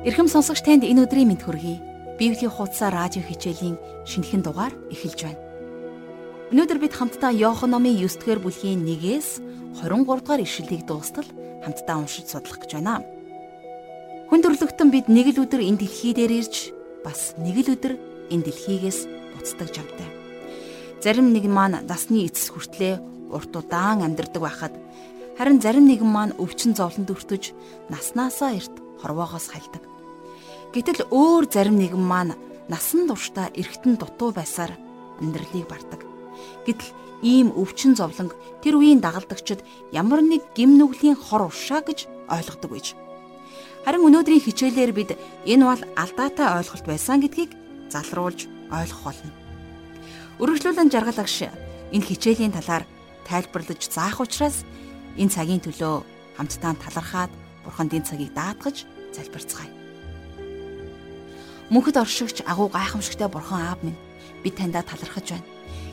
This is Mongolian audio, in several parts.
Ирхэм сонсогч танд энэ өдрийн мэд хүргэе. Библийн хуудасаа радио хичээлийн шинэхэн дугаар эхэлж байна. Өнөөдөр бид хамтдаа Иохан номын 9-р бүлгийн 1-ээс 23 дугаар ишлэлийг дуустал хамтдаа уншиж судлах гэж байна. Хүн төрлөختөн бид нэг л өдөр энэ дэлхий дээр ирж бас нэг л өдөр энэ дэлхийгээс буцдаг жамтай. Зарим нэг маань насны эцэс хүртлээ урт удаан амьдардаг байхад харин зарим нэгэн маань өвчин зовлонд өртөж наснаасаа эрт хорвоогоос хальдаг. Гэтэл өөр зарим нэгэн маань насан туршдаа эргэтэн дутуу байсаар амьдралыг бардаг. Гэтэл ийм өвчин зовлонг тэр үеийн дагалдагчид ямар нэг гим нүглийн хор уршаа гэж ойлгодог байж. Харин өнөөдрийн хичээлээр бид энэ бол алдаатай ойлголт байсан гэдгийг залруулж ойлгох болно. Өргөжлүүлэн жаргал агш энэ хичээлийн талаар тайлбарлаж заах учраас энэ цагийн төлөө хамтдаа талархаад бурханд энэ цагийг даатгаж залбирцгаая. Мөнхөд оршигч агуу гайхамшигтай бурхан аав минь би таньда талархаж байна.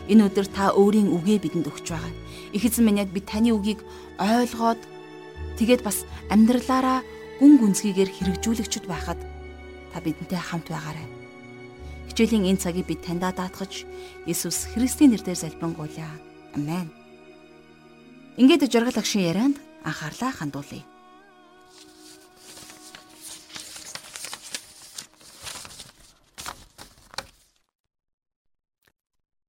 Энэ өдөр та өөрийн үгээ бидэнд өгч байгаа. Их эзэн минь яг би таны үгийг ойлгоод тэгээд бас амьдралаараа гүн гүнзгийгээр хэрэгжүүлэгчд байхад та бидэнтэй хамт байгаарай. Хичээлийн энэ цагийг бид таньда даатгаж Иесус Христийн нэрээр залбирanгуйлаа. Амен. Ингээд жаргал агшин ярианд анхаарлаа хандуулъя.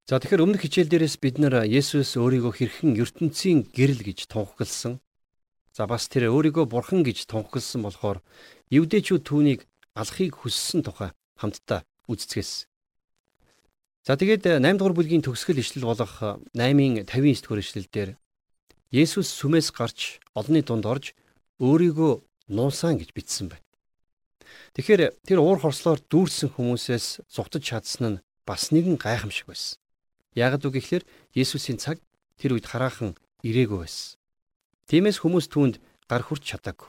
За тэгэхээр өмнөх хичээл дээрээс бид нар Есүс өөрийгөө хэрхэн ертөнцийн гэрэл гэж тунхагласан. За бас тэр өөрийгөө бурхан гэж тунхагласан болохоор евдээчүүд түүнийг алахыг хүссэн тухай хамтдаа үзцгээс. За тэгээд 8 дугаар бүлгийн төгсгөл ишлэл болох 8-ын 59 дугаар ишлэл дээр Есүс сүмээс гарч олонний дунд орж өөрийгөө нуусан гэж бичсэн байна. Тэгэхээр тэр уур хорслоор дүүрсэн хүмүүсээс зугтаж чадсан нь бас нэгэн гайхамшиг байсан. Ягд үг гэхлээр Есүсийн цаг тэр үед хараахан ирээгүй байсан. Тиймээс хүмүүс түүнд гар хүрч чадаагүй.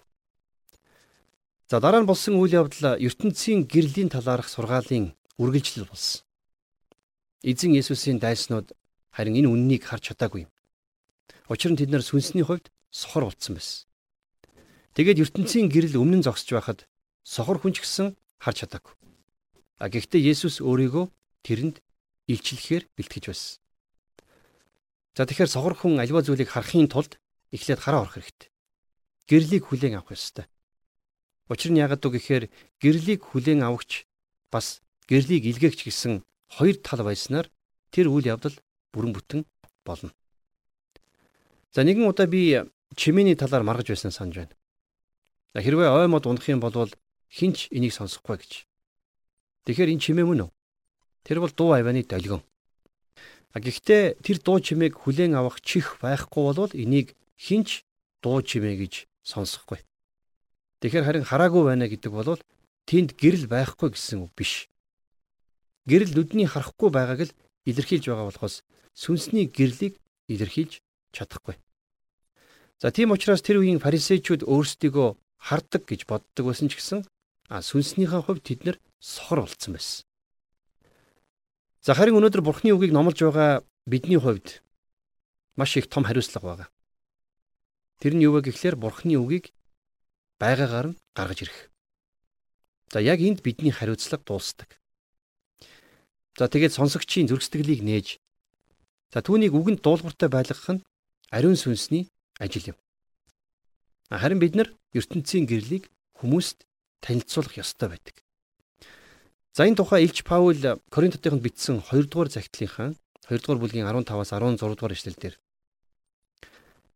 За дараа нь болсон үйл явдал ертөнцийн гэрлийн талаарх сургаалын үргэлжлэл болсон. Эзэн Есүсийн дайснууд харин энэ үннийг харж чадаагүй юм. Учир нь тэд нар сүнсний хувьд сохор болцсон байсан. Тэгээд ертөнцийн гэрэл өмнө зогсож байхад сохор хүн ч гэсэн харж чадаагүй. А гэхдээ Есүс өөрийгөө тэрэнд илчлэхээр бэлтгэж байсан. За тэгэхээр сохор хүн альва зүйлийг харахын тулд эхлээд хараа орох хэрэгтэй. Гэрлийг хүлээн авах ёстой. Учир нь яагаад гэхээр гэрлийг хүлээн авахч бас гэрлийг илгээгч гэсэн хоёр тал байснаар тэр үйл явдал бүрэн бүтэн болно. За нэгэн удаа би чимээний талаар маргаж байсан санаж байна. Хэрвээ ой мод унах юм бол хинч энийг сонсохгүй гэж. Тэгэхээр энэ чимээ мөн үү? Тэр бол дуу авианы долгион. А гэхдээ тэр дуу чимээг хүлээн авах чих байхгүй бол энийг хинч дуу чимээ гэж сонсохгүй. Тэгэхээр харин хараагүй байна гэдэг бол тэнд гэрэл байхгүй гэсэн үг биш. Гэрэл нүдний харахгүй байгааг л илэрхийлж байгаа болохоос сүнсний гэрлийг илэрхийлж чадахгүй. За тийм учраас тэр үеийн фарисеучуд өөрсдийгөө хардаг гэж боддог байсан ч гэсэн а сүнснийхээ хувьд тэд нар сохор болцсон байсан. За харин өнөөдөр Бурхны үгийг номлож байгаа бидний хувьд маш их том хариуцлага байгаа. Тэр нь юу вэ гэхлээр Бурхны үгийг байгаагаар нь гаргаж ирэх. За яг энд бидний хариуцлага дуусдаг. За тэгээд сонсогчийн зөргсдөглийг нээж за түүнийг үгэнд дуулууртай байлгах нь ариун сүнсний ажил юм. Харин бид нар ертөнцийн гэрлийг хүмүүст танилцуулах ёстой байдаг. За энэ тухай Илч Паул Коринтотынд бичсэн 2 дугаар захидлынхаа 2 дугаар бүлгийн 15-аас 16 дугаар эшлэлдэр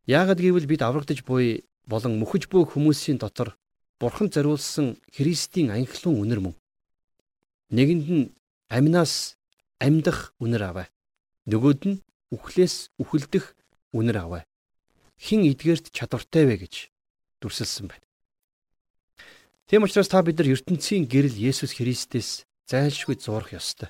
Яагад гэвэл бид аврагдж буй болон мөхөж буй хүмүүсийн дотор Бурхан зориулсан Христийн анхлын үнэр мөн. Нэгэнд нь амнаас амьдах үнэр аваа. Нөгөөд нь үхлээс үхэлдэх үнэр аваа. Хин эдгээрт чадвартай вэ гэж дүрсэлсэн байна. Тийм учраас та бид нар ертөнцийн гэрэл Есүс Христэс зайлшгүй зурах ёстой.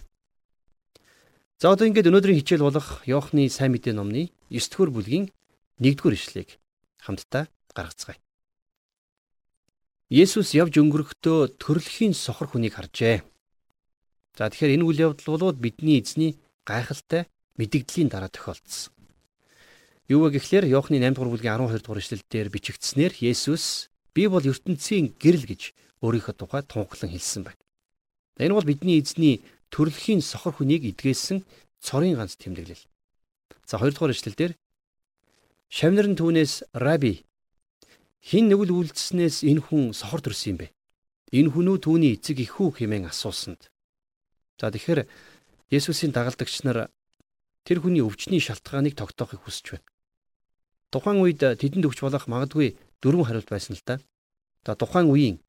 За одоо ингээд өнөөдрийн хичээл болох Иохны сайн мэдээ номны 9-р бүлгийн 1-р ишлэгийг хамтдаа гаргацгаая. Есүс явж өнгөрөхдөө төрөлхийн сохор хүнийг харжээ. За тэгэхээр энэ үйл явдал бол бидний эзний гайхалтай мэдэгдлийн дараа тохиолдсон. Юу вэ гэхлээр Иохны 8 дугаар бүлгийн 12 дугаар ишлэл дээр бичигдснээр Есүс Би бол ертөнцийн гэрэл гэж өөрийнхөө тухай тунхаглан хэлсэн байна. Энэ бол бидний эзний төрөлхийн сохор хүнийг эдгээсэн цорын ганц тэмдэглэл. За хоёрдугаар ишлэл дээр Шавнар нь түүнээс раби хин нэгэл үйлдснээс энэ хүн сохор төрсөн юм бэ? Энэ хүн үү түүний эцэг ихүү хэмээн асуусанд. За тэгэхээр Есүсийн дагалдагч нар тэр хүний өвчний шалтгааныг тогтоохыг хүсэж байна. Тухайн үед тэдэнд өгч болох магадгүй дөрвөн хариулт байсан л та. За тухайн үеийн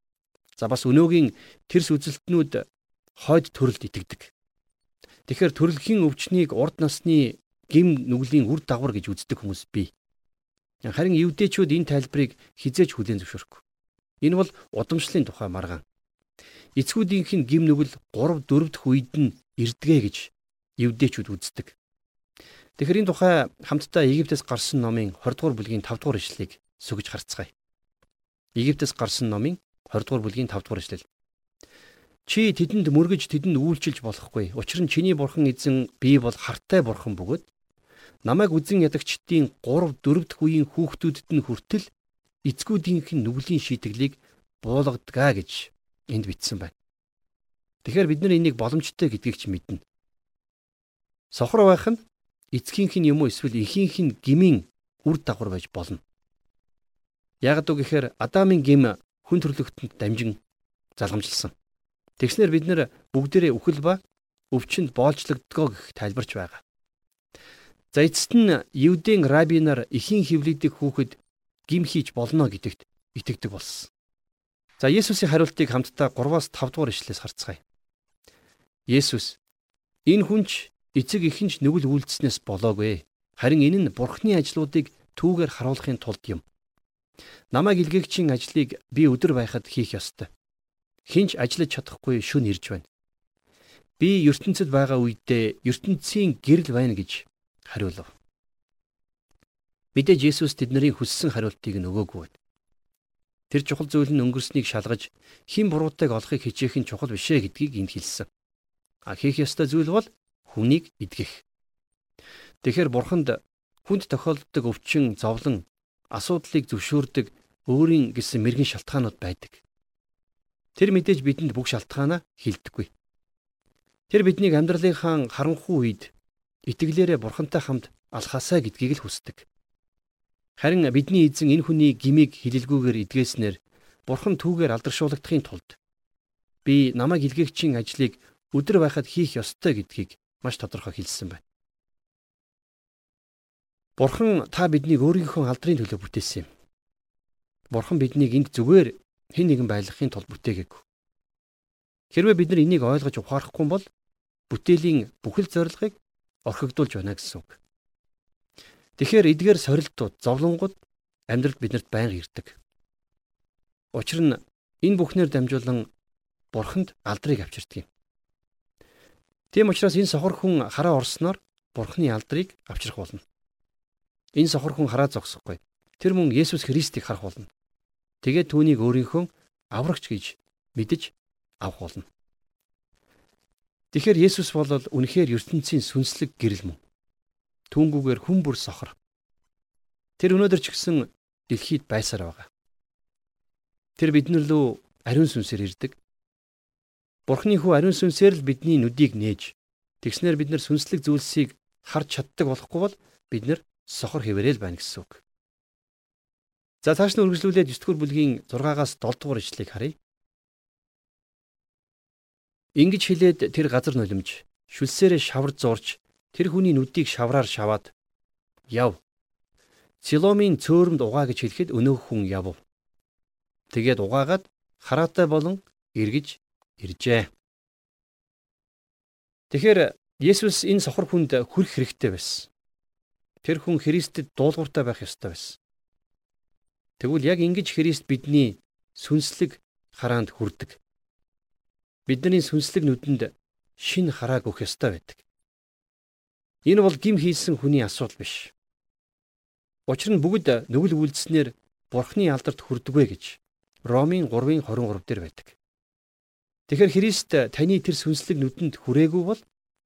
за бас өнөөгийн тэрс үзэлтнүүд хойд төрөлд итгэдэг. Тэгэхээр төрөлхийн өвчнийг урд насны гим нүглийн үр дагавар гэж үздэг хүмүүс бий. Харин евдээчүүд энэ тайлбарыг хизээж хүлээн зөвшөөрөхгүй. Энэ бол удамшлын тухай маргаан. Эцгүүдийнх нь гим нүгэл 3 4 дахь үед нь ирдгээ гэж евдээчүүд үздэг. Тэгэхээр энэ тухай хамтдаа Египтээс гарсан номын 20 дугаар бүлгийн 5 дугаар ишлэлийг сүгж харцгаая. Египтээс гарсан номын 20 дугаар бүлгийн 5 дугаар ишлэл. Чи тэдэнд мөргөж тэдэнд үйлчилж болохгүй. Учир нь чиний бурхан эзэн би бол хартай бурхан бөгөөд намайг үзэн ядагчдын 3 4 дахь үеийн хүүхдүүдэд нь хүртэл эцгүүдийнх нь нүглийн шийтгэлийг буулгадаг гэж энд бичсэн байна. Тэгэхээр бид нар энийг боломжтой гэдгийг ч мэднэ. Сохор байх нь эцгийнх нь юм уу эсвэл эхийнх нь гмийн үр дагавар байж болно. Яг үг гэхээр Адамын гим хүн төрлөختөнд дамжин залгамжилсан. Тэгснэр бид нэр бүгдээрээ үхэл ба өвчнөд боолжлогдгоо гэх тайлбарч байгаа. За эцэст нь Евдийн рабинаар эхийн хөвлөдөх хүүхэд гим хийж болно гэдэгт итгэдэг болсон. За Есүсийн хариултыг хамтдаа 3-аас 5 дугаар ишлээс харцгаая. Есүс энэ хүнч эцэг ихэнч нүгэл үйлдэснээс болоогүй. Харин энэ нь Бурхны ажлуудыг түүгээр харуулахын тулд юм. Намайг илгээгчийн ажлыг би өдөр байхад хийх ёстой хинч ажиллаж чадахгүй шүн ирж байна. Би ертөнцид байгаа үедээ ертөнцийн гэрэл байна гэж хариулв. Мэдээж Есүс тэдний хүссэн хариултыг нь өгөөгүй байна. Тэр чухал зүйл нь өнгөрснийг шалгаж хэн буруутайг олохыг хичээх нь чухал бишээ гэдгийг энд хэлсэн. А хийх ёстой зүйл бол хүнийг эдгэх. Тэгэхээр бурханд хүнд тохиолддог өвчин, зовлон, асуудлыг зөвшөөрдөг өөрийн гэсэн мэрэгэн шалтгаанууд байдаг. Тэр мэдээж бидэнд бүх шалтгаанаа хилдэггүй. Тэр биднийг амьдралынхаа харанхуй үед итгэлээрээ бурхантай хамт алхасаа гэдгийг л хүсдэг. Харин бидний эзэн энэ хүний гмийг хилэлгүйгээр эдгээснээр бурхан түүгээр алдаршуулгадахын тулд би намайг илгээгчийн ажлыг өдөр байхад хийх ёстой гэдгийг маш тодорхой хэлсэн байна. Бурхан та биднийг өөрийнхөө алдрын төлөө бүтээсэн юм. Бурхан биднийг энд зүгээр хэн нэгэн байлгахын тулд бүтээгээгүй. Хэрвээ бид нар энийг ойлгож ухаарахгүй бол бүтээлийн бүхэл зорилгыг орхигдуулж байна гэсэн үг. Тэгэхээр эдгээр сорилтууд, зовлонгууд амьдралд биднэрт байнга ирдэг. Учир нь энэ бүхнээр дамжуулан бурханд алдрыг авчирдаг юм. Тийм учраас энэ сохор хүн хараа орсноор бурхны алдрыг авчрах болно. Энэ сохор хүн хараа зогсохгүй. Тэр мөн Есүс Христийг харах болно. Тэгээд түүнийг өөрийнхөө аврагч гэж мэдэж авах болно. Тэгэхээр Есүс бол үнэхээр ертөнцийн сүнслэг гэрэл мөн. Түүнгүүгээр хүн бүр сохор. Тэр өнөөдөр ч гэсэн дэлхийд байсаар байгаа. Тэр биднэр лөө ариун сүнсээр ирдэг. Бурхны хүү ариун сүнсээр л бидний нүдийг нээж тэгснээр бид нар сүнслэг зүйлсийг харж чаддаг болохгүй бол бид нар сохор хэвээрэл байна гэсэн үг. За цааш нь үргэлжлүүлээд 9 дугаар бүлгийн 6-аас 7 дугаар ишлэгийг харъя. Ингиж хэлээд тэр газар нулимж шүлсээрээ шавар зурж тэр хүний нүдийг шавраар шаваад яв. Силомын цөөрөмд угаа гэж хэлэхэд өнөөх хүн яв. Тэгээд угаагаад хараатай болон эргэж иржээ. Тэгэхээр Есүс энэ сохор хүнд хүрх хэрэгтэй байсан. Тэр хүн Христэд дуулууртай байх ёстой байсан. Тэгвэл яг ингэж Христ бидний сүнслэг хараанд хүрдэг. Бидний сүнслэг нүдэнд шин харааг өгөх ёстой байдаг. Энэ бол гим хийсэн хүний асуудал биш. Учир нь бүгд нүгэл үйлдэснээр Бурхны алдарт хүрдэгвэ гэж Ромын 3-ын 23 дээр байдаг. Тэгэхээр Христ таны тэр сүнслэг нүдэнд хүрээгүй бол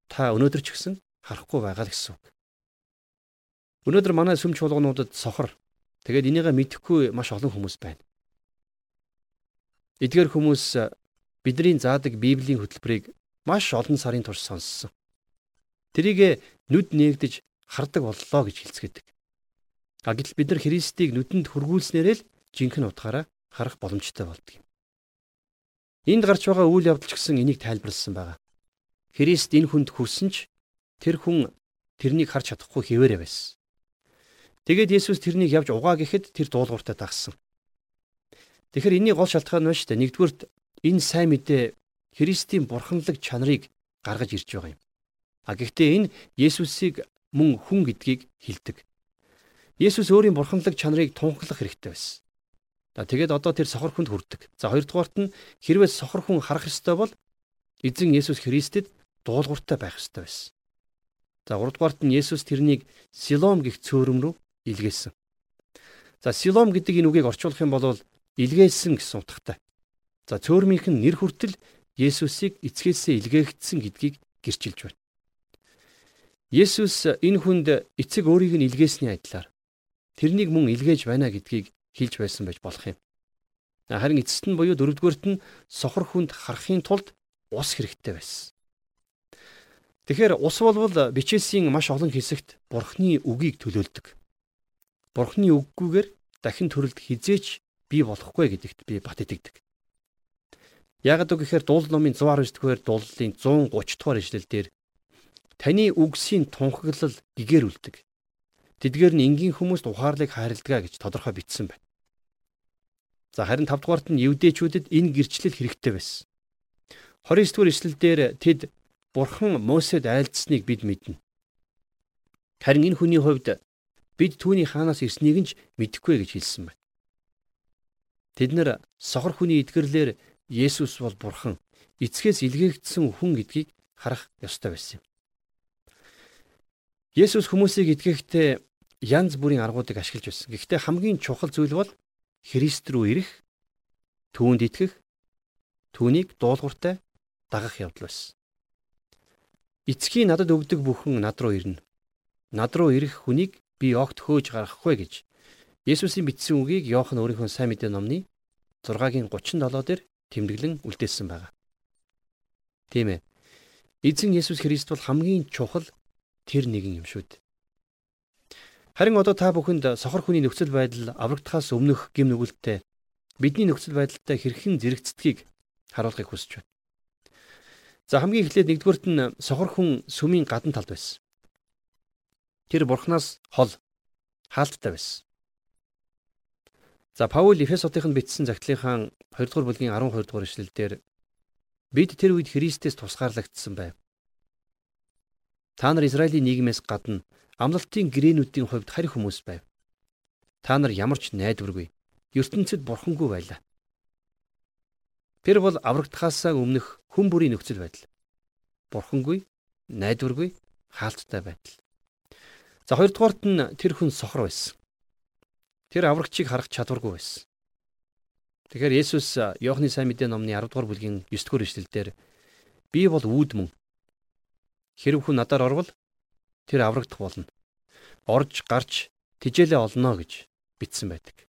та өнөөдөр ч гэсэн харахгүй байгаа гэсэн үг. Өнөөдөр манай сүм чуулгануудад сохор Тэгээд энийгээ мэдэхгүй маш олон хүмүүс байна. Эдгээр хүмүүс бидний заадаг Библийн хөтөлбөрийг маш олон сарын турш сонссон. Тэрийг нүд нээгдэж хардаг боллоо гэж хэлцгээдэг. А гэтэл бид нар Христийг нүдэнд хүргүүлснээрээ л жинхэнэ утгаараа харах боломжтой болдго юм. Энд гарч байгаа үйл явдал ч гэсэн энийг тайлбарласан байгаа. Христ энэ хүнд хүрсэн ч тэр хүн тэрнийг харж чадахгүй хിവэрэ байсан. Тэгээд Есүс тэрнийг явж угаа гэхэд тэр дуулууртаа дагсан. Тэгэхээр энэний гол шалтгаан нь шүү дээ. Нэгдүгürt энэ сайн мэдээ Христийн бурханлаг чанарыг гаргаж ирж байгаа юм. А гэхдээ энэ Есүсийг мөн хүн гэдгийг хэлдэг. Есүс өөрийн бурханлаг чанарыг тунхаглах хэрэгтэй байсан. За тэгээд одоо тэр сохор хүнд хүрдэг. За хоёрдугаарт нь хэрвээ сохор хүн харах ёстой бол эзэн Есүс Христэд дуулууртай байх ёстой байсан. За гуравдугаарт нь Есүс тэрнийг Силом гих цөөрөм рүү илгээсэн. За Силом гэдэг энэ үгийг орчуулах юм бол илгээсэн гэсэн утгатай. За цөөрмийнх нь нэр хүртэл Есүсийг эцгээсээ илгээгдсэн гэдгийг гэрчилж байна. Есүс энэ хүнд эцэг өөрийг нь илгээсний адилаар тэрнийг мөн илгээж байна гэдгийг хэлж байсан байж болох юм. Харин эцэст нь буюу дөрөвдүгээрт нь сохор хүнд харахын тулд ус хэрэгтэй байсан. Тэгэхээр ус болвол бичээсийн маш олон хэсэгт бурхны үгийг төлөөлдөг. Бурхны үггүйгээр дахин төрөлд хизээч бий болохгүй гэдэгт би бат итгэдэг. Ягд гэхээр дуул номын 119 дугаар дууллын 130 дугаар ишлэл дээр таны үгсийн тунхаглал гэгэрүүлдэг. Тэдгээр нь энгийн хүмүүст ухаарлыг хайрладаг гэж тодорхой бичсэн байна. За харин 5 дугаарт нь евдээчүүдэд энэ гэрчлэл хэрэгтэй байсан. 29 дугаар эшлэлдэр тэд Бурхан Мосед айлдсныг бид мэднэ. Харин энэ хүний хувьд бид түүний хаанаас ирснийг нь мэдэхгүй гэж хэлсэн байна. Тэд нэр сохор хүний эдгэрлэр Есүс бол Бурхан эцгээс илгээгдсэн хүн гэдгийг харах ёстой байсан юм. Есүс хүмүүсийг эдгэхдээ янз бүрийн аргуудыг ашиглаж байсан. Гэхдээ хамгийн чухал зүйл бол Христ рүү ирэх, түүнд итгэх, түүнийг дуулууртай дагах явдал байсан. Эцгийн надад өгдөг бүхэн над руу ирнэ. Над руу ирэх хүнийг би огт хөөж гаргахгүй гэж Есүсийн бичсэн үгийг Иохан өөрийнхөө сайн мэдээ номны 6-гийн 37 дээр тэмдэглэн үлдээсэн байна. Тийм ээ. Эзэн Есүс Христ бол хамгийн чухал тэр нэгэн юм шүү дээ. Харин одоо та бүхэнд сохор хүний нөхцөл байдал аврагдахаас өмнөх гим нүгэлттэй бидний нөхцөл байдалтай хэрхэн зэрэгцдгийг харуулахыг хүсэж байна. За хамгийн эхлээд нэгдүгüрт нь сохор хүн сүмийн гадна талд байсан. Тэр бурхнаас хол хаалттай байсан. За Паул Эфесотынд бичсэн загтлынхаа 2 дугаар бүлгийн 12 дугаар эшлэлдэр бид тэр үед Христэс тусгаарлагдсан байв. Та нар Израилийн нийгмээс гадна амлалтын гэрээнүүдийн хувьд харь хүмүүс байв. Та нар ямар ч найдваргүй ертөнцид бурхангүй байлаа. Тэр бол аврагдахаасаа өмнөх хүн бүрийн нөхцөл байдал. Бурхангүй, найдваргүй, хаалттай байдал. За хоёрдугаарт нь тэр хүн сохор байсан. Тэр аврагчийг харах чадваргүй байсан. Тэгэхээр Есүс Иохны сайн мэдээ номны 10 дугаар бүлгийн 9 дугаар эшлэлдэр би бол үүдмэн. Хэрв хүн надаар орвол тэр аврагдах болно. Орж гарч тижээлээ олно гэж бичсэн байдаг.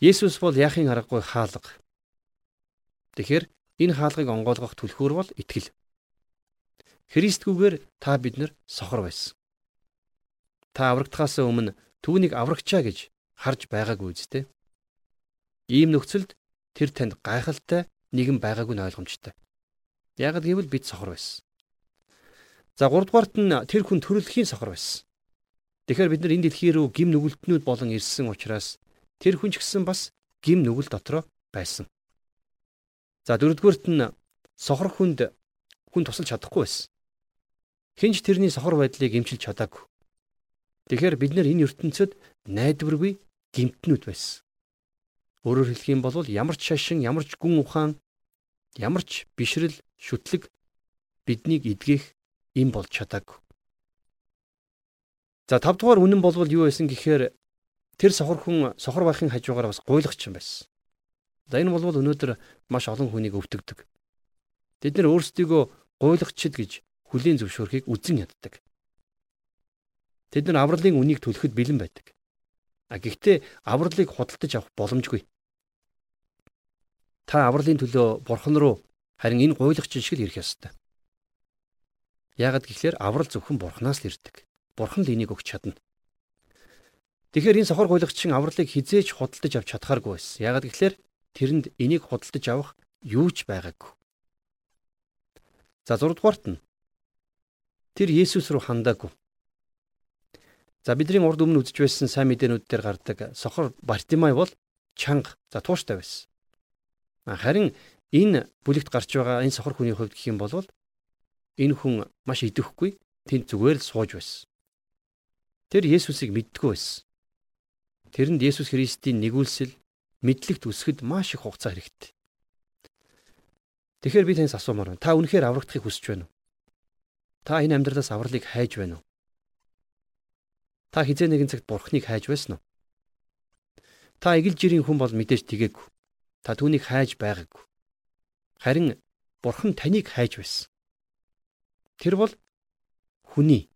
Есүс бол яахын аргагүй хаалга. Тэгэхээр энэ хаалгыг онгойлгох түлхүүр бол итгэл. Христгүйгээр та бид нар сохор байсан. Та аврагдахаас өмнө түүнийг аврагчаа гэж харж байгаагүй үстэй. Ийм нөхцөлд тэр танд гайхалтай нэгэн байгаагүй нь ойлгомжтой. Яг гэвэл бид сохор байсан. За 3 дугаарт нь тэр хүн төрөлхийн сохор байсан. Тэгэхээр бид нар энэ дэлхий рүү гим нүгэлтнүүд болон ирсэн учраас тэр хүн ч гэсэн бас гим нүгэл дотроо байсан. За дөрөвдүгээрт нь сохор хүнд хүн тусалж чадахгүй байсан. Хинч тэрний сохор байдлыг эмчилж чадаагүй. Тэгэхээр бид нар энэ ертөнцид найдваргүй гимтнүүд байсан. Өөрөөр хэлэх юм бол ямар ч шашин, ямар ч гүн ухаан, ямар ч бишрэл, шүтлэг биднийг эдгэх им болж чадаагүй. За 5 дугаар үнэн болвол юу байсан гэхээр тэр сохор хүн сохор байхын хажуугаар бас гуйлагч юм байсан. За энэ болвол өнөөдөр маш олон хүнийг өвтгдөг. Тэд нар өөрсдийгөө гуйлагчд гэж хүлийн зөвшөөрөхийг үзэн яддаг. Тэд нар авралын үнийг төлөхөд бэлэн байдаг. А гэхдээ авралыг худалдаж авах боломжгүй. та авралын төлөө бурхан руу харин энэ гуйлагч шиг л ирэх ёстой. Яагад гэхлээр аврал зөвхөн бурханаас л ирдэг. Бурхан л энийг өгч чадна. Тэгэхээр энэ сохор гуйлагчин авралыг хизээж худалдаж авч чадхааргүй байсан. Яагад гэхлээр тэрэнд энийг худалдаж авах юу ч байгаагүй. За 6 дугаарт нь тэр Есүс рүү хандаагүй. За бидний урд өмнө үзэж байсан сайн мэдээнүүд дээр гардаг сохор Бартимай бол чанга за тууштай байсан. Харин энэ бүлэгт гарч байгаа энэ сохор хүний хувьд гэх юм бол энэ хүн маш идэвхгүй тэнд зүгээр л сууж байсан. Тэр Есүсийг мэддгүй байсан. Тэрэнд Есүс Христийн нэгүүлсэл мэдлэгт өсгөд маш их хугацаа хэрэгтэй. Тэгэхээр би таньс асуумаар байна. Та үнэхээр аврагдахыг хүсэж байна уу? Та энэ амьдралаас авралыг хайж байна уу? Та хизээ нэгэн цагт бурхныг хайж байсан уу? Та эгэл жирийн хүн бол мэдээж тэгээгүй. Та түүнийг хайж байгаагүй. Харин бурхан таныг хайж байсан. Тэр бол хүний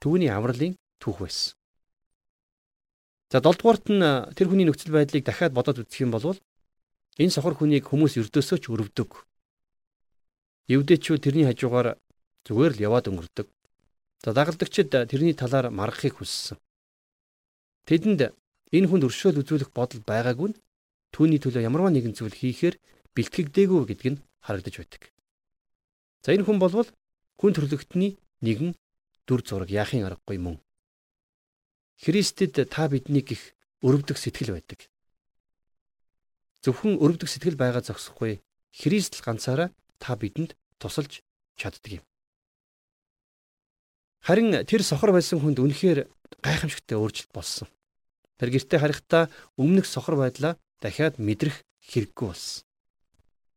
түүний авралын түүх байсан. За 7 дугаарт нь тэр хүний нөхцөл байдлыг дахиад бодоод үзэх юм бол энэ сохор хүнийг хүмүүс өрдөөсөө ч өрөвдөг. Евдэчүүд тэрний хажуугаар зүгээр л яваад өнгөрдөг. За дагалдагчид тэрний талаар маргахыг хүссэн. Тэдэнд энэ хүнд өршөөл үзүүлэх бодол байгаагүй нь түүний төлөө ямарваа нэгэн зүйл хийхээр бэлтгэгдээгүй гэдг нь харагдаж байдаг. За энэ хүн болвол хүн төрлөختний нэгэн дүр зураг яахын аргагүй мөн. Христэд та биднийг их өрөвдөх сэтгэл байдаг. Зөвхөн өрөвдөх сэтгэл байгаа зогсохгүй. Христ л ганцаараа та бидэнд тусалж чаддаг юм. Харин тэр сохор байсан хүнд үнэхээр гайхамшигтай өөрчлөлт болсон. Тэр гэртээ харихтаа өмнөх сохор байдлаа дахиад мэдрэх хэрэггүй болсон.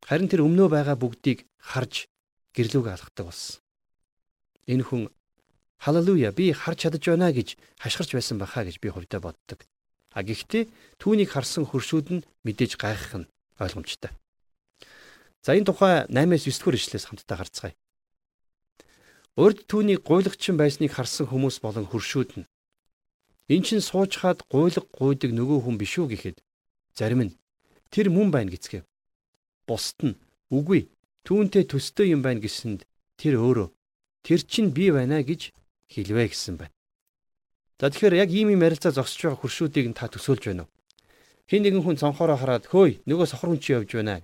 Харин тэр өмнөө байгаа бүгдийг харж гэрлүүгээ алгадаг болсон. Энэ хүн халелуя би харж чадаж байна гэж хашгирч байсан баха гэж би хувьдаа боддог. А гэхдээ түүнийг харсан хөршүүд нь мэдээж гайхах нь ойлгомжтой. За энэ тухай 8-9 дугаар ишлээс хамтдаа харцгаая. Урд түүний гуйлагчин байсныг харсан хүмүүс болон хөршүүд нь эн чин суучхаад гуйлаг гуйдаг нөгөө хүн биш үү гэхэд зарим нь тэр мөн байна гэцгээв. Бусд нь үгүй түүнтэй төстэй юм байна гэсэнд тэр өөрөө тэр чинь би байна гэж хэлвэ гэсэн байна. За тэгэхээр яг ийм юм ярилцаа зогсож байгаа хуршүүдийг та төсөөлж байна уу? Хин нэгэн хүн цонхороо хараад хөөе нөгөө сохор хүн чи явж байна.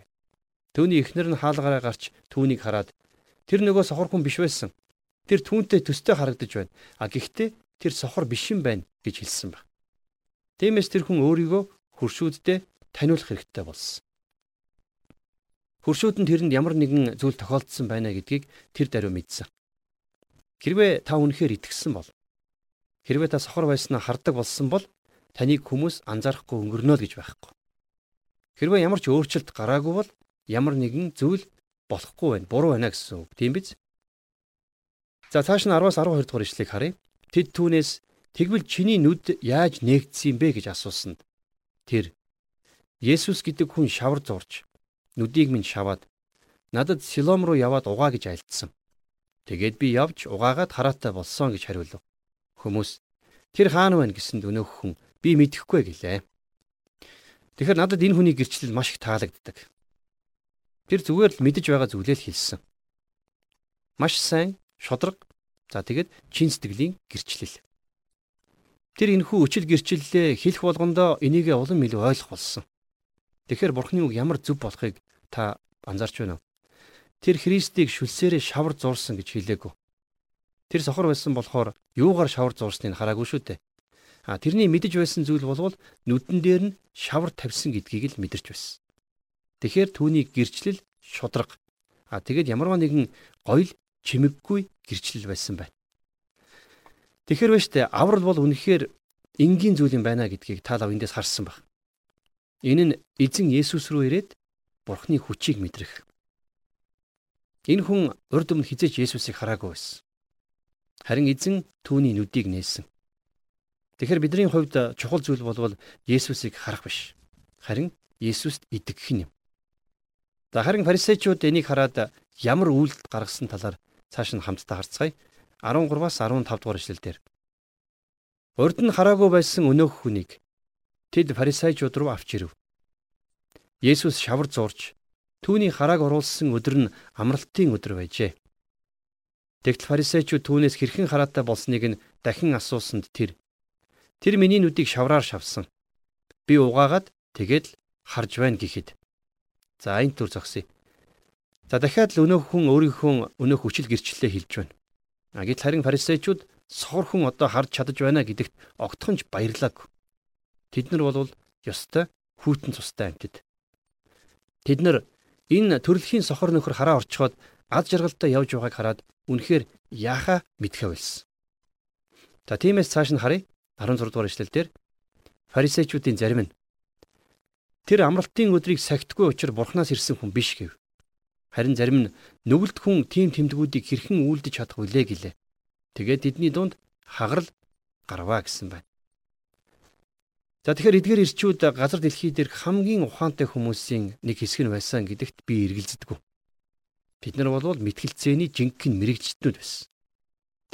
Төвний эхнэр нь хаалгаараа гарч түүнийг хараад тэр нөгөө сохор хүн биш байсан. Тэр түүнтэй төстэй харагдаж байна. А гэхдээ тэр сохор биш юм байна гэж хэлсэн баг. Тиймээс тэр хүн өөрийгөө хуршүүддээ таниулах хэрэгтэй болсон. Хуршүүд нь тэрэнд ямар нэгэн зүйл тохиолдсон байна гэдгийг тэр даруй мэдсэн. Хэрвээ та үнэхээр итгэсэн бол хэрвээ та сохор байснаа хардаг болсон бол таныг хүмүүс анзаарахгүй өнгөрнө л гэж байхгүй. Хэрвээ ямар ч өөрчлөлт гараагүй бол ямар нэгэн зүйл болохгүй байна, буруу байна гэсэн үг. Тийм биз? За цааш нь 10-аас 12 дугаар ишлэгийг харъя. Тэд түүнээс тэгвэл чиний нүд яаж нээгдсэн юм бэ гэж асуусанд тэр Есүс гэдэг хүн шавар зурж нүдийг минь шаваад надад Силом руу яваад угаа гэж альдсан. Тэгээд би явж угаагаад хараатай болсон гэж хариулв. Хүмүүс тэр хаана байна гэсэнд өнөөх хүн би мэдэхгүй гэлээ. Тэгэхээр надад энэ хүний гэрчлэл маш их таалагддаг. Тэр зүгээр л мэдэж байгаа зүйлээ л хэлсэн. Маш сайн, шодрог, за тэгээд чин сэтгэлийн гэрчлэл. Тэр энэхүү өчил гэрчлэлээ хэлэх болгондоо энийгээ улам илүү ойлгох болсон. Тэгэхээр бурхны үг ямар зөв болохыг та анзаарч байна уу? тэр Христийг шүлсээрээ шавар зурсан гэж хэлээгүү. Тэр сохор байсан болохоор юугаар шавар зурсныг хараагүй шүү дээ. А тэрний мэдэж байсан зүйл болвол нүдэн дээр нь шавар тавьсан гэдгийг л мэдэрч байсан. Тэгэхээр түүний гэрчлэл шудраг. А тэгэд ямарваа нэгэн гоёл чимэггүй гэрчлэл байсан байна. Тэгэхээр ба штэ аврал бол үнэхээр энгийн зүйл юм байна гэдгийг та лав эндээс харсан баг. Энэ нь эзэн Есүс рүү ирээд Бурхны хүчийг мэдрэх. Энэ хүн урд өмнө хизээч Есүсийг хараагүй байсан. Харин эзэн түүний нүдийг нээсэн. Тэгэхээр бидний хувьд чухал зүйл болвол Есүсийг харах биш. Харин Есүст итгэх юм. За харин фарисеучуд энийг хараад ямар үйлдэл гаргасан талаар цааш нь хамтдаа харцгаая. 13-аас 15 дугаар эшлэлдэр. Урд нь хараагүй байсан өнөөх хүнийг тэд фарисеучуд руу авч ирэв. Есүс шавар зурж түүний харааг оруулсан өдөр нь амралтын өдөр байжээ. Тэгтэл фарисеучуд түүнээс хэрхэн хараатай болсныг нь дахин асуусанд тэр Тэр миний нүдийг шавраар шавсан. Би угаагаад тэгээд л харж байна гэхэд. За энэ төр зогсъё. За дахиад л өнөөх хүн өөрийнхөө өнөөх хүчил гэрчлэлээ хэлж байна. А гэтэл харин фарисеучуд сохор хүн одоо харж чадаж байна гэдэгт огтхонч баярлаагүй. Тэд нар бол ёстой хүүтэн цустай амтд. Тэд нар энэ төрөлхийн сохор нөхөр хараа орчход ад жаргалтай явж байгааг хараад үнэхээр яахаа мэдхэ байлсан. За тиймээс цааш нь харъя. 16 дугаар эшлэлдэр фарисеучуудын зарим нь тэр амралтын өдрийг сахитгүй учраа бурхнаас ирсэн хүн биш гэв. Харин зарим нь нүгэлт хүн тийм тэмдгүүдийг хэрхэн үйлдэж чадах вүлээ гэлээ. Тэгээд тэдний дунд хагарал гарваа гэсэн байна. За тэгэхээр эдгээр ирчүүд газар дэлхий дээрх хамгийн ухаантай хүмүүсийн нэг хэсэг нь байсан гэдэгт би эргэлздэг. Бид нар бол мэтгэлцээний жинхэнэ мэрэгчтнүүд байсан.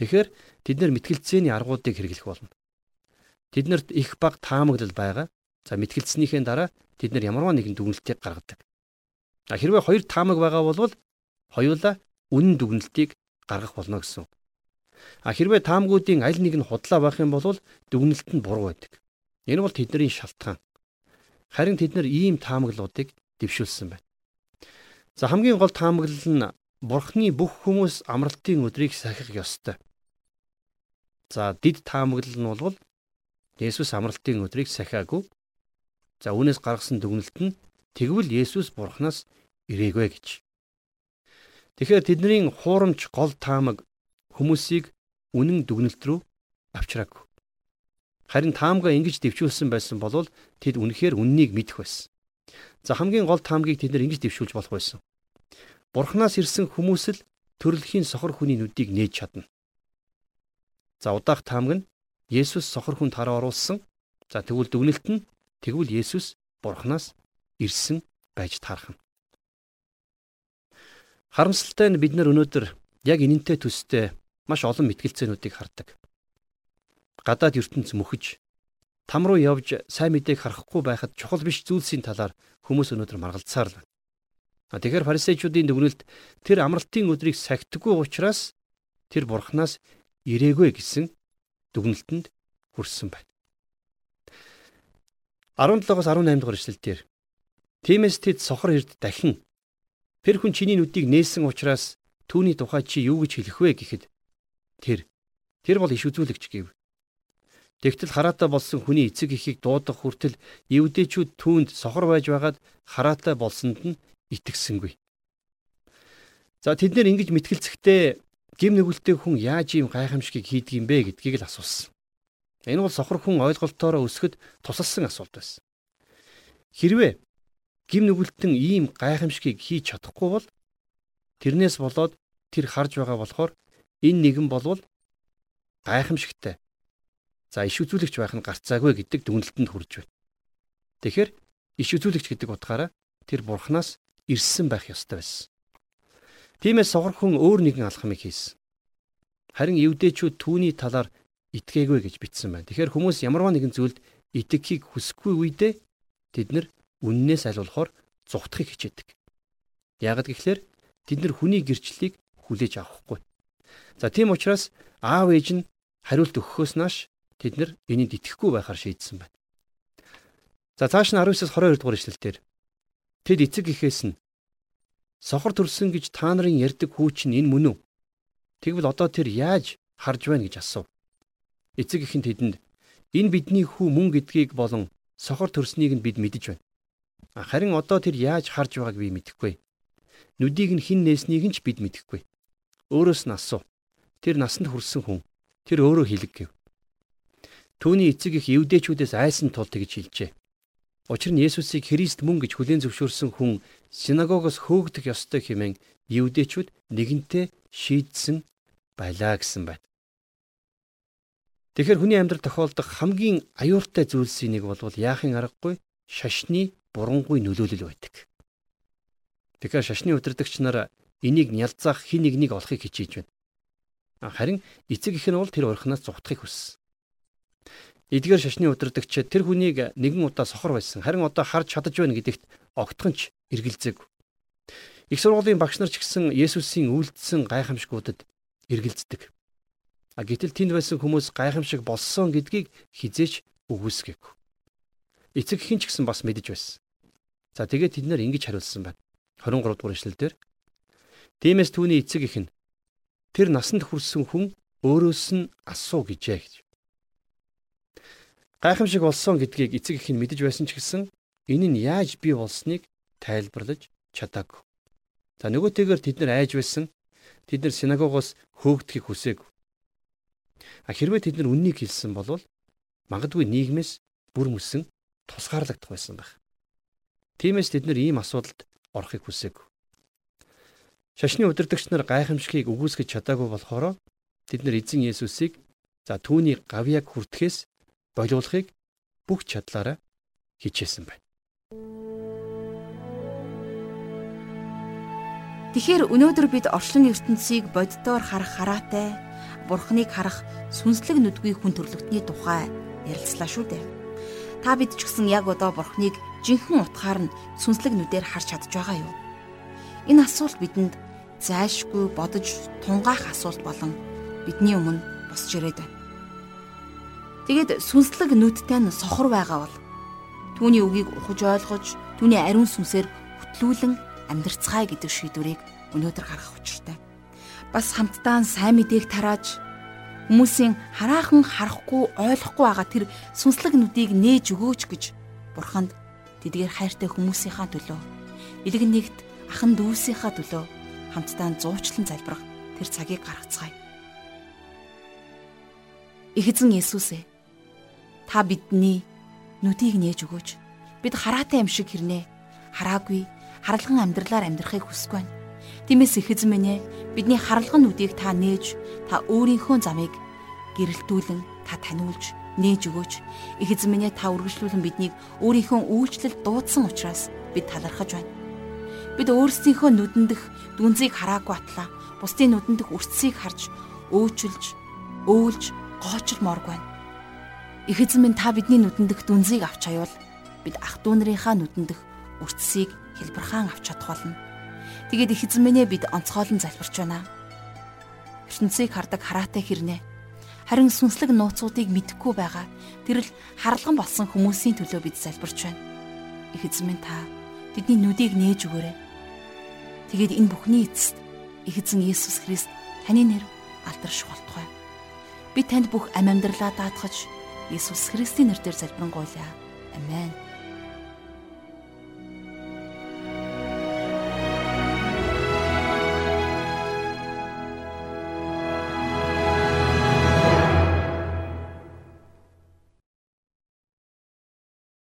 Тэгэхээр тэд нар мэтгэлцээний аргуудыг хэрэглэх болно. Тэднэрт их баг таамаглал байгаа. За мэтгэлцснийхээ дараа тэд нар ямарваа нэгэн дүгнэлтийг гаргадаг. А хэрвээ хоёр таамаг байгаа бол хоёулаа үнэн дүгнэлтийг гаргах болно гэсэн. А хэрвээ таамгуудын аль нэг нь худлаа байх юм бол дүгнэлт нь буруу байдаг. Энэ бол тэдний шалтгаан. Харин тэд нар ийм таамаглуудыг дэвшүүлсэн байна. За хамгийн гол таамаглал нь Бурхны бүх хүмүүс амралтын өдрийг сахих ёстой. За дид таамаглал нь бол Есүс амралтын өдрийг сахиагүй. За үүнээс гаргасан дүгнэлт нь тэгвэл Есүс Бурханаас ирээгүй гэж. Тэгэхээр тэдний хуурамч гол таамаг хүмүүсийг үнэн дүгнэлт рүү авчраагүй. Харин таамгаа ингэж дэвшүүлсэн байсан бол тэд үнэхээр үннийг мэдэх байсан. За хамгийн гол таамгийг тэд нар ингэж дэвшүүлж болох байсан. Бурханаас ирсэн хүмүүс л төрөлхийн сохор хүний нүдийг нээж чадна. За удаах таамаг нь Есүс сохор хүнд хараа оруулсан. За тэгвэл дүгнэлт нь тэгвэл Есүс Бурханаас ирсэн байж таарах нь. Харамсалтай нь бид нар өнөөдөр яг энэнтэй төстэй маш олон мэтгэлцээнүүдийг хардаг. Гадаад ертөнц мөхөж там руу явж сайн мэдээг харахгүй байхад чухал биш зүйлсийн талаар хүмүүс өнөөдөр маргалцсаар л байна. Тэгэхээр фарисеучуудын дүгнэлт тэр амралтын өдрийг сахитгүй учраас тэр бурхнаас ирээгүй гэсэн дүгнэлтэнд хүрсэн байна. 17-оос 18 дугаар эшлэлдэр Тиймээс тэд сохор эрд дахин тэр хүн чиний нүдийг нээсэн учраас түүний тухай чи юу гэж хэлэх вэ гэхэд тэр тэр бол иш үзүүлэгч гэв. Тэгтэл хараатай болсон хүний эцэг эхийг дуудах хүртэл евдээчүүд түүнд сохор байж байгаад хараатай болсонд нь итгэсэнгүй. За тэд нэр ингэж мэтгэлцэхдээ гим нүгэлтэй хүн яаж ийм гайхамшигыг хийдэг юм бэ гэдгийг л асуусан. Энэ бол сохор хүн ойлголтоороо өсгөд тусалсан асуулт байсан. Хэрвээ гим нүгэлтэн ийм гайхамшигыг хийж чадахгүй бол тэрнээс болоод тэр харж байгаа болохоор энэ нэгэн болвол гайхамшигтай. За иш үзүүлэгч байх нь гарцаагүй гэдэг дүгнэлтэнд хүрж байна. Тэгэхээр иш үзүүлэгч гэдэг утгаараа тэр бурхнаас ирсэн байх ёстой байсан. Тиймээс сохор хүн өөр нэгэн алхмыг хийсэн. Харин евдээчүүд түүний талаар итгээгүй гэж бичсэн байна. Тэгэхээр хүмүүс ямарваа нэгэн зүйлд итгэхийг хүсэхгүй үедээ тэд нар үннээс айлуулахаар зүгтхийг хичээдэг. Яг гэхлээр тэд нар хүний гэрчлэлийг хүлээж авахгүй. За тийм учраас аав ээж нь хариулт өгөхөөс нааш тэд нар энийг итгэхгүй байхаар шийдсэн байна. За цааш нь 19-с 22 дугаар ишлэлдэр тэд эцэг ихээс нь сохор төрсөн гэж та нарын ярьдаг хүү чинь энэ мөн үү? Тэгвэл одоо тэр яаж харж байна гэж асуув. Эцэг ихэн тэдэнд энэ бидний хүү мөн гэдгийг болон сохор төрснийг нь бид мэдэж байна. Харин одоо тэр яаж харж байгааг би мэдэхгүй. Нүдийг нь хин нээснийг нь ч бид мэдэхгүй. Өөрөөс нь асуу. Тэр насанд хүрсэн хүн. Тэр өөрөө хэлэг гэв. Түүний эцэг их евдээчүүдээс айсан тул тэгж хэлжээ. Учир нь Есүсийг Христ мөн гэж хүлээн зөвшөөрсөн хүн синагогоос хөөгдөх ёстой хэмээн евдээчүүд нэгэнтээ шийдсэн байлаа гэсэн байна. Тэгэхээр хүний амьдрал тохиолдох хамгийн аюултай зүйлсийн нэг бол яахын аргагүй шашны бурангүй нөлөөлөл байдаг. Тэгэхээр шашны удирдагч нар энийг нялзаах хин нэгнийг олохыг хичээж байна. Харин эцэг их нь бол тэр орхинаас зугтахыг хүссэн. эдгээр шашны удирдагч тэр хүнийг нэгэн удаа сохор байсан. Харин одоо харж чадаж байна гэдэгт огтхонч эргэлзээг. Их сургуулийн багш нар ч гэсэн Есүсийн үйлдэлсэн гайхамшгуудад эргэлздэг. А гэтэл тэнд байсан хүмүүс гайхамшиг болсон гэдгийг хизээч үгүйсгээгүй. Эцэг хин ч гэсэн бас мэдэж байсан. За тэгээд тэд нар ингэж хариулсан байна. 23 дугаар эшлэлдэр Тиймээс түүний эцэг их нь тэр насанд хүрсэн хүн өөрөөс нь асуу гэжээ гэж. Гайхамшиг болсон гэдгийг эцэг их нь мэдэж байсан ч гэсэн энэ нь яаж бий болсныг тайлбарлаж чадаагүй. За нөгөөтэйгээр тэд нар айж байсан. Тэд нар синагогоос хөөгдөхийг хүсээгүй. А хэрвээ тэд нар үннийг хэлсэн бол магадгүй нийгмээс бүр мөсөн тусгаарлагдах байсан байх. Тиймээс тэд нар ийм асуудалд орохыг хүсээгүй. Шашны удирдагч нар гайхамшигыг үгүйсгэж чадаагүй болохоор тэд нар эзэн Есүсийг за түүний гавьяг хүртэхээс болиулахыг бүх чадлаараа хичээсэн байна. Тэгэхээр өнөөдөр бид орчлон ертөнцийг боддоор харах хараатай, бурхныг харах сүнслэг нүдгүй хүн төрлөختний тухай ярилцлаа шүү дээ. Та бид ч гэсэн яг одоо бурхныг жинхэнэ утгаар нь сүнслэг нүдээр харж чадж байгаа юу? Энэ асуулт бидэнд зайлшгүй бодож тунгаах асуулт болон бидний өмнө босч ирээд байна. Тэгээд сүнслэг нүдтэй нь сохор байгаа бол түүний үгийг ухаж ойлгож түүний ариун сүнсээр хөтлүүлэн амьдрцгаая гэдэг шийдвэрийг өнөөдөр гаргах учиртай. Бас хамтдаа сайн мэдээг тарааж хүмүүсийн хараахан харахгүй ойлгохгүй байгаа тэр сүнслэг нүдийг нээж өгөөч гэж бурханд тэдгээр хайртай хүмүүсийнхаа төлөө илгэн нэгт ахан дүүсийнхаа төлөө хамтдаа зуучлан залбирах тэр цагийг гаргацгаая. Их эзэн Есүс ээ Та бидний нүдийг нээж өгөөч. Бид хараатай юм шиг хэрнээ. Хараагүй, харалган амьдралаар амьдрахыг хүсэж байна. Тиймээс их эзэн минь ээ, бидний харалган нүдийг та нээж, та өөрийнхөө замыг гэрэлтүүлэн та таниулж, нээж өгөөч. Их эзэн минь ээ, та үргэлжлүүлэн биднийг өөрийнхөө үйлчлэл дуудсан учраас бид талархаж байна. Бид өөрсдийнхөө нүдэн дэх дүнзийг хараагүй атлаа. Бусдын нүдэн дэх үрцгийг харж, өөчилж, өөлж, гоочилмооргүй байна Их эзэн минь та бидний нүдэндх дүнзийг авч аюул бид ах トゥ нарынхаа нүдэндх үрцсийг хэлбэрхаан авч чадах болно. Тэгээд их эзэн минь бид онцгойлон залбирч байна. ертөнцийг хардаг хараатай хэрнээ. Харин сүнслэг нууцуудыг мэдэхгүй байгаа тэрл харалган болсон хүмүүсийн төлөө бид залбирч байна. Их эзэн минь та бидний нүдийг нээж өгөөрэй. Тэгээд энэ бүхний эцэст их эзэн Есүс Христ таны нэр алдарших болтугай. Би танд бүх ам амьдралаа даатгаж Иесус Христийн нэрээр залбирanгуйлаа. Амен.